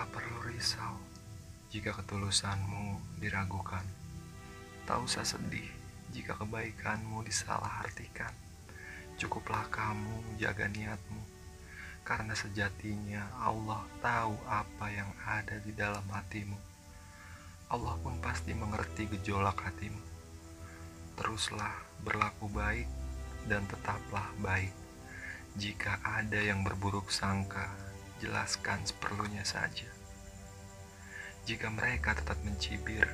Tak perlu risau jika ketulusanmu diragukan. Tak usah sedih jika kebaikanmu disalahartikan. Cukuplah kamu jaga niatmu, karena sejatinya Allah tahu apa yang ada di dalam hatimu. Allah pun pasti mengerti gejolak hatimu. Teruslah berlaku baik dan tetaplah baik. Jika ada yang berburuk sangka, jelaskan seperlunya saja. Jika mereka tetap mencibir,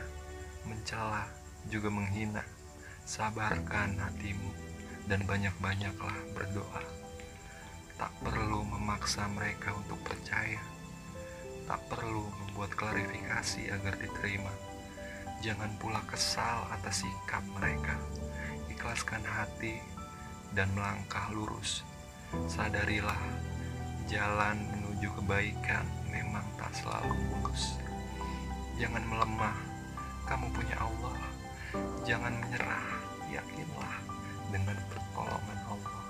mencela, juga menghina, sabarkan hatimu dan banyak-banyaklah berdoa. Tak perlu memaksa mereka untuk percaya. Tak perlu membuat klarifikasi agar diterima. Jangan pula kesal atas sikap mereka. Ikhlaskan hati dan melangkah lurus. Sadarilah, jalan menuju kebaikan memang tak selalu mulus. Jangan melemah, kamu punya Allah. Jangan menyerah, yakinlah dengan pertolongan Allah.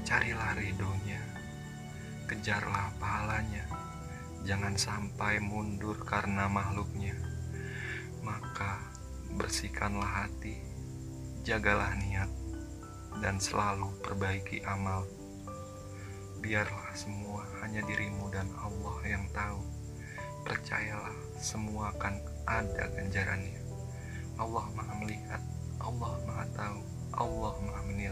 Carilah ridhonya, kejarlah pahalanya. Jangan sampai mundur karena makhluknya maka bersihkanlah hati, jagalah niat, dan selalu perbaiki amal. Biarlah semua hanya dirimu dan Allah yang tahu. Percayalah, semua akan ada ganjarannya. Allah Maha Melihat, Allah Maha Tahu, Allah Maha Menilai.